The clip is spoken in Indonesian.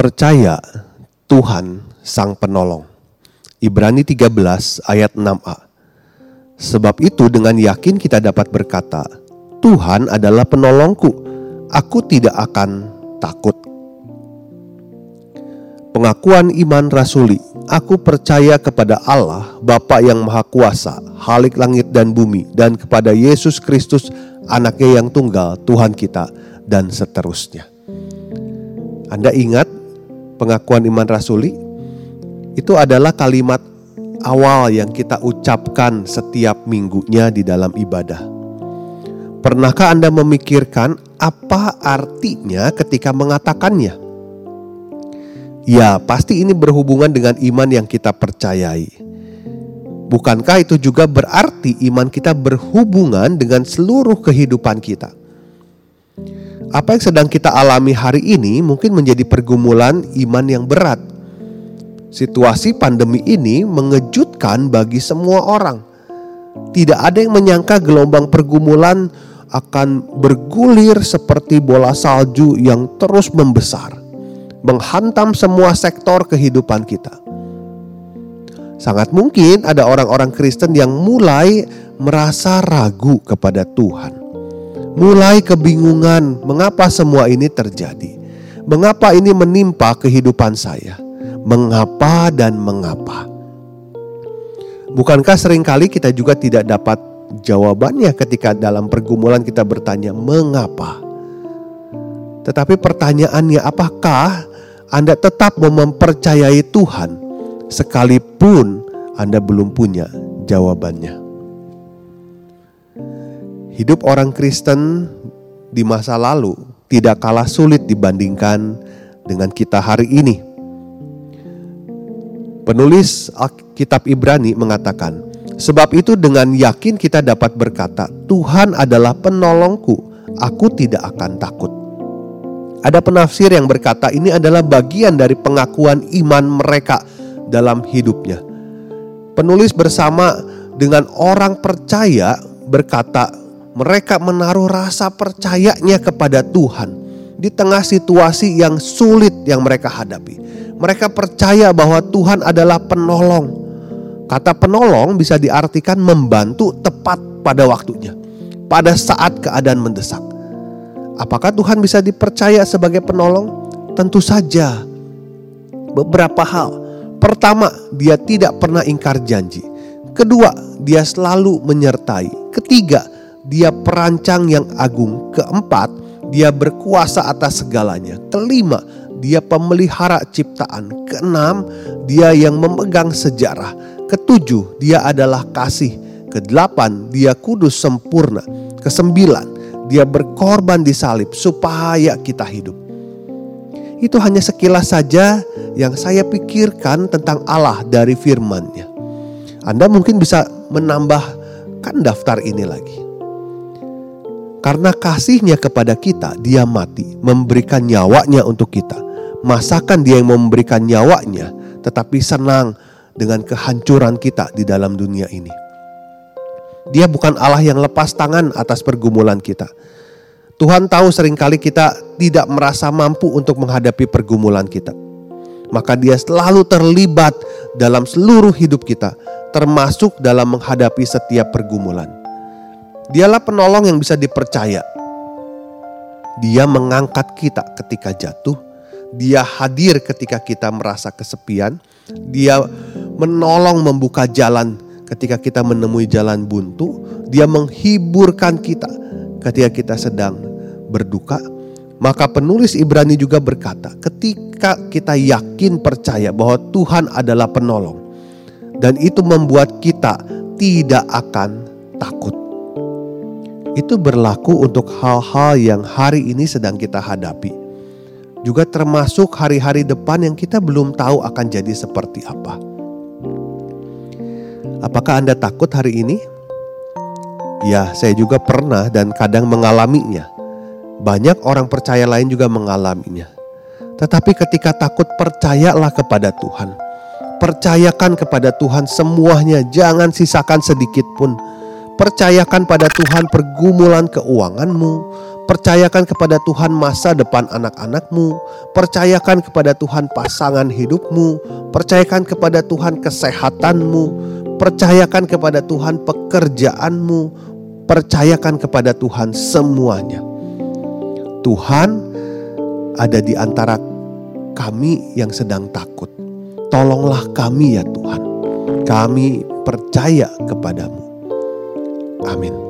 Percaya Tuhan Sang Penolong. Ibrani 13 ayat 6a. Sebab itu dengan yakin kita dapat berkata, Tuhan adalah penolongku, aku tidak akan takut. Pengakuan iman rasuli, aku percaya kepada Allah, Bapa yang Maha Kuasa, Halik langit dan bumi, dan kepada Yesus Kristus, anaknya yang tunggal, Tuhan kita, dan seterusnya. Anda ingat pengakuan iman rasuli itu adalah kalimat awal yang kita ucapkan setiap minggunya di dalam ibadah. Pernahkah Anda memikirkan apa artinya ketika mengatakannya? Ya, pasti ini berhubungan dengan iman yang kita percayai. Bukankah itu juga berarti iman kita berhubungan dengan seluruh kehidupan kita? Apa yang sedang kita alami hari ini mungkin menjadi pergumulan iman yang berat. Situasi pandemi ini mengejutkan bagi semua orang. Tidak ada yang menyangka gelombang pergumulan akan bergulir seperti bola salju yang terus membesar, menghantam semua sektor kehidupan kita. Sangat mungkin ada orang-orang Kristen yang mulai merasa ragu kepada Tuhan mulai kebingungan mengapa semua ini terjadi. Mengapa ini menimpa kehidupan saya? Mengapa dan mengapa? Bukankah sering kali kita juga tidak dapat jawabannya ketika dalam pergumulan kita bertanya mengapa? Tetapi pertanyaannya apakah Anda tetap mempercayai Tuhan sekalipun Anda belum punya jawabannya? Hidup orang Kristen di masa lalu tidak kalah sulit dibandingkan dengan kita hari ini. Penulis kitab Ibrani mengatakan, "Sebab itu dengan yakin kita dapat berkata, Tuhan adalah penolongku, aku tidak akan takut." Ada penafsir yang berkata ini adalah bagian dari pengakuan iman mereka dalam hidupnya. Penulis bersama dengan orang percaya berkata, mereka menaruh rasa percayanya kepada Tuhan di tengah situasi yang sulit yang mereka hadapi. Mereka percaya bahwa Tuhan adalah penolong. Kata penolong bisa diartikan membantu tepat pada waktunya, pada saat keadaan mendesak. Apakah Tuhan bisa dipercaya sebagai penolong? Tentu saja. Beberapa hal. Pertama, dia tidak pernah ingkar janji. Kedua, dia selalu menyertai. Ketiga, dia perancang yang agung. Keempat, dia berkuasa atas segalanya. Kelima, dia pemelihara ciptaan. Keenam, dia yang memegang sejarah. Ketujuh, dia adalah kasih. Kedelapan, dia kudus sempurna. Kesembilan, dia berkorban di salib supaya kita hidup. Itu hanya sekilas saja yang saya pikirkan tentang Allah dari firman-Nya. Anda mungkin bisa menambahkan daftar ini lagi. Karena kasihnya kepada kita, dia mati, memberikan nyawanya untuk kita. Masakan dia yang memberikan nyawanya, tetapi senang dengan kehancuran kita di dalam dunia ini. Dia bukan Allah yang lepas tangan atas pergumulan kita. Tuhan tahu sering kali kita tidak merasa mampu untuk menghadapi pergumulan kita. Maka dia selalu terlibat dalam seluruh hidup kita, termasuk dalam menghadapi setiap pergumulan. Dialah penolong yang bisa dipercaya. Dia mengangkat kita ketika jatuh. Dia hadir ketika kita merasa kesepian. Dia menolong membuka jalan ketika kita menemui jalan buntu. Dia menghiburkan kita ketika kita sedang berduka. Maka penulis Ibrani juga berkata, ketika kita yakin percaya bahwa Tuhan adalah penolong dan itu membuat kita tidak akan takut. Itu berlaku untuk hal-hal yang hari ini sedang kita hadapi. Juga termasuk hari-hari depan yang kita belum tahu akan jadi seperti apa. Apakah Anda takut hari ini? Ya, saya juga pernah dan kadang mengalaminya. Banyak orang percaya lain juga mengalaminya. Tetapi ketika takut, percayalah kepada Tuhan. Percayakan kepada Tuhan semuanya, jangan sisakan sedikit pun Percayakan pada Tuhan pergumulan keuanganmu, percayakan kepada Tuhan masa depan anak-anakmu, percayakan kepada Tuhan pasangan hidupmu, percayakan kepada Tuhan kesehatanmu, percayakan kepada Tuhan pekerjaanmu, percayakan kepada Tuhan semuanya. Tuhan ada di antara kami yang sedang takut. Tolonglah kami ya Tuhan. Kami percaya kepadamu. Аминь.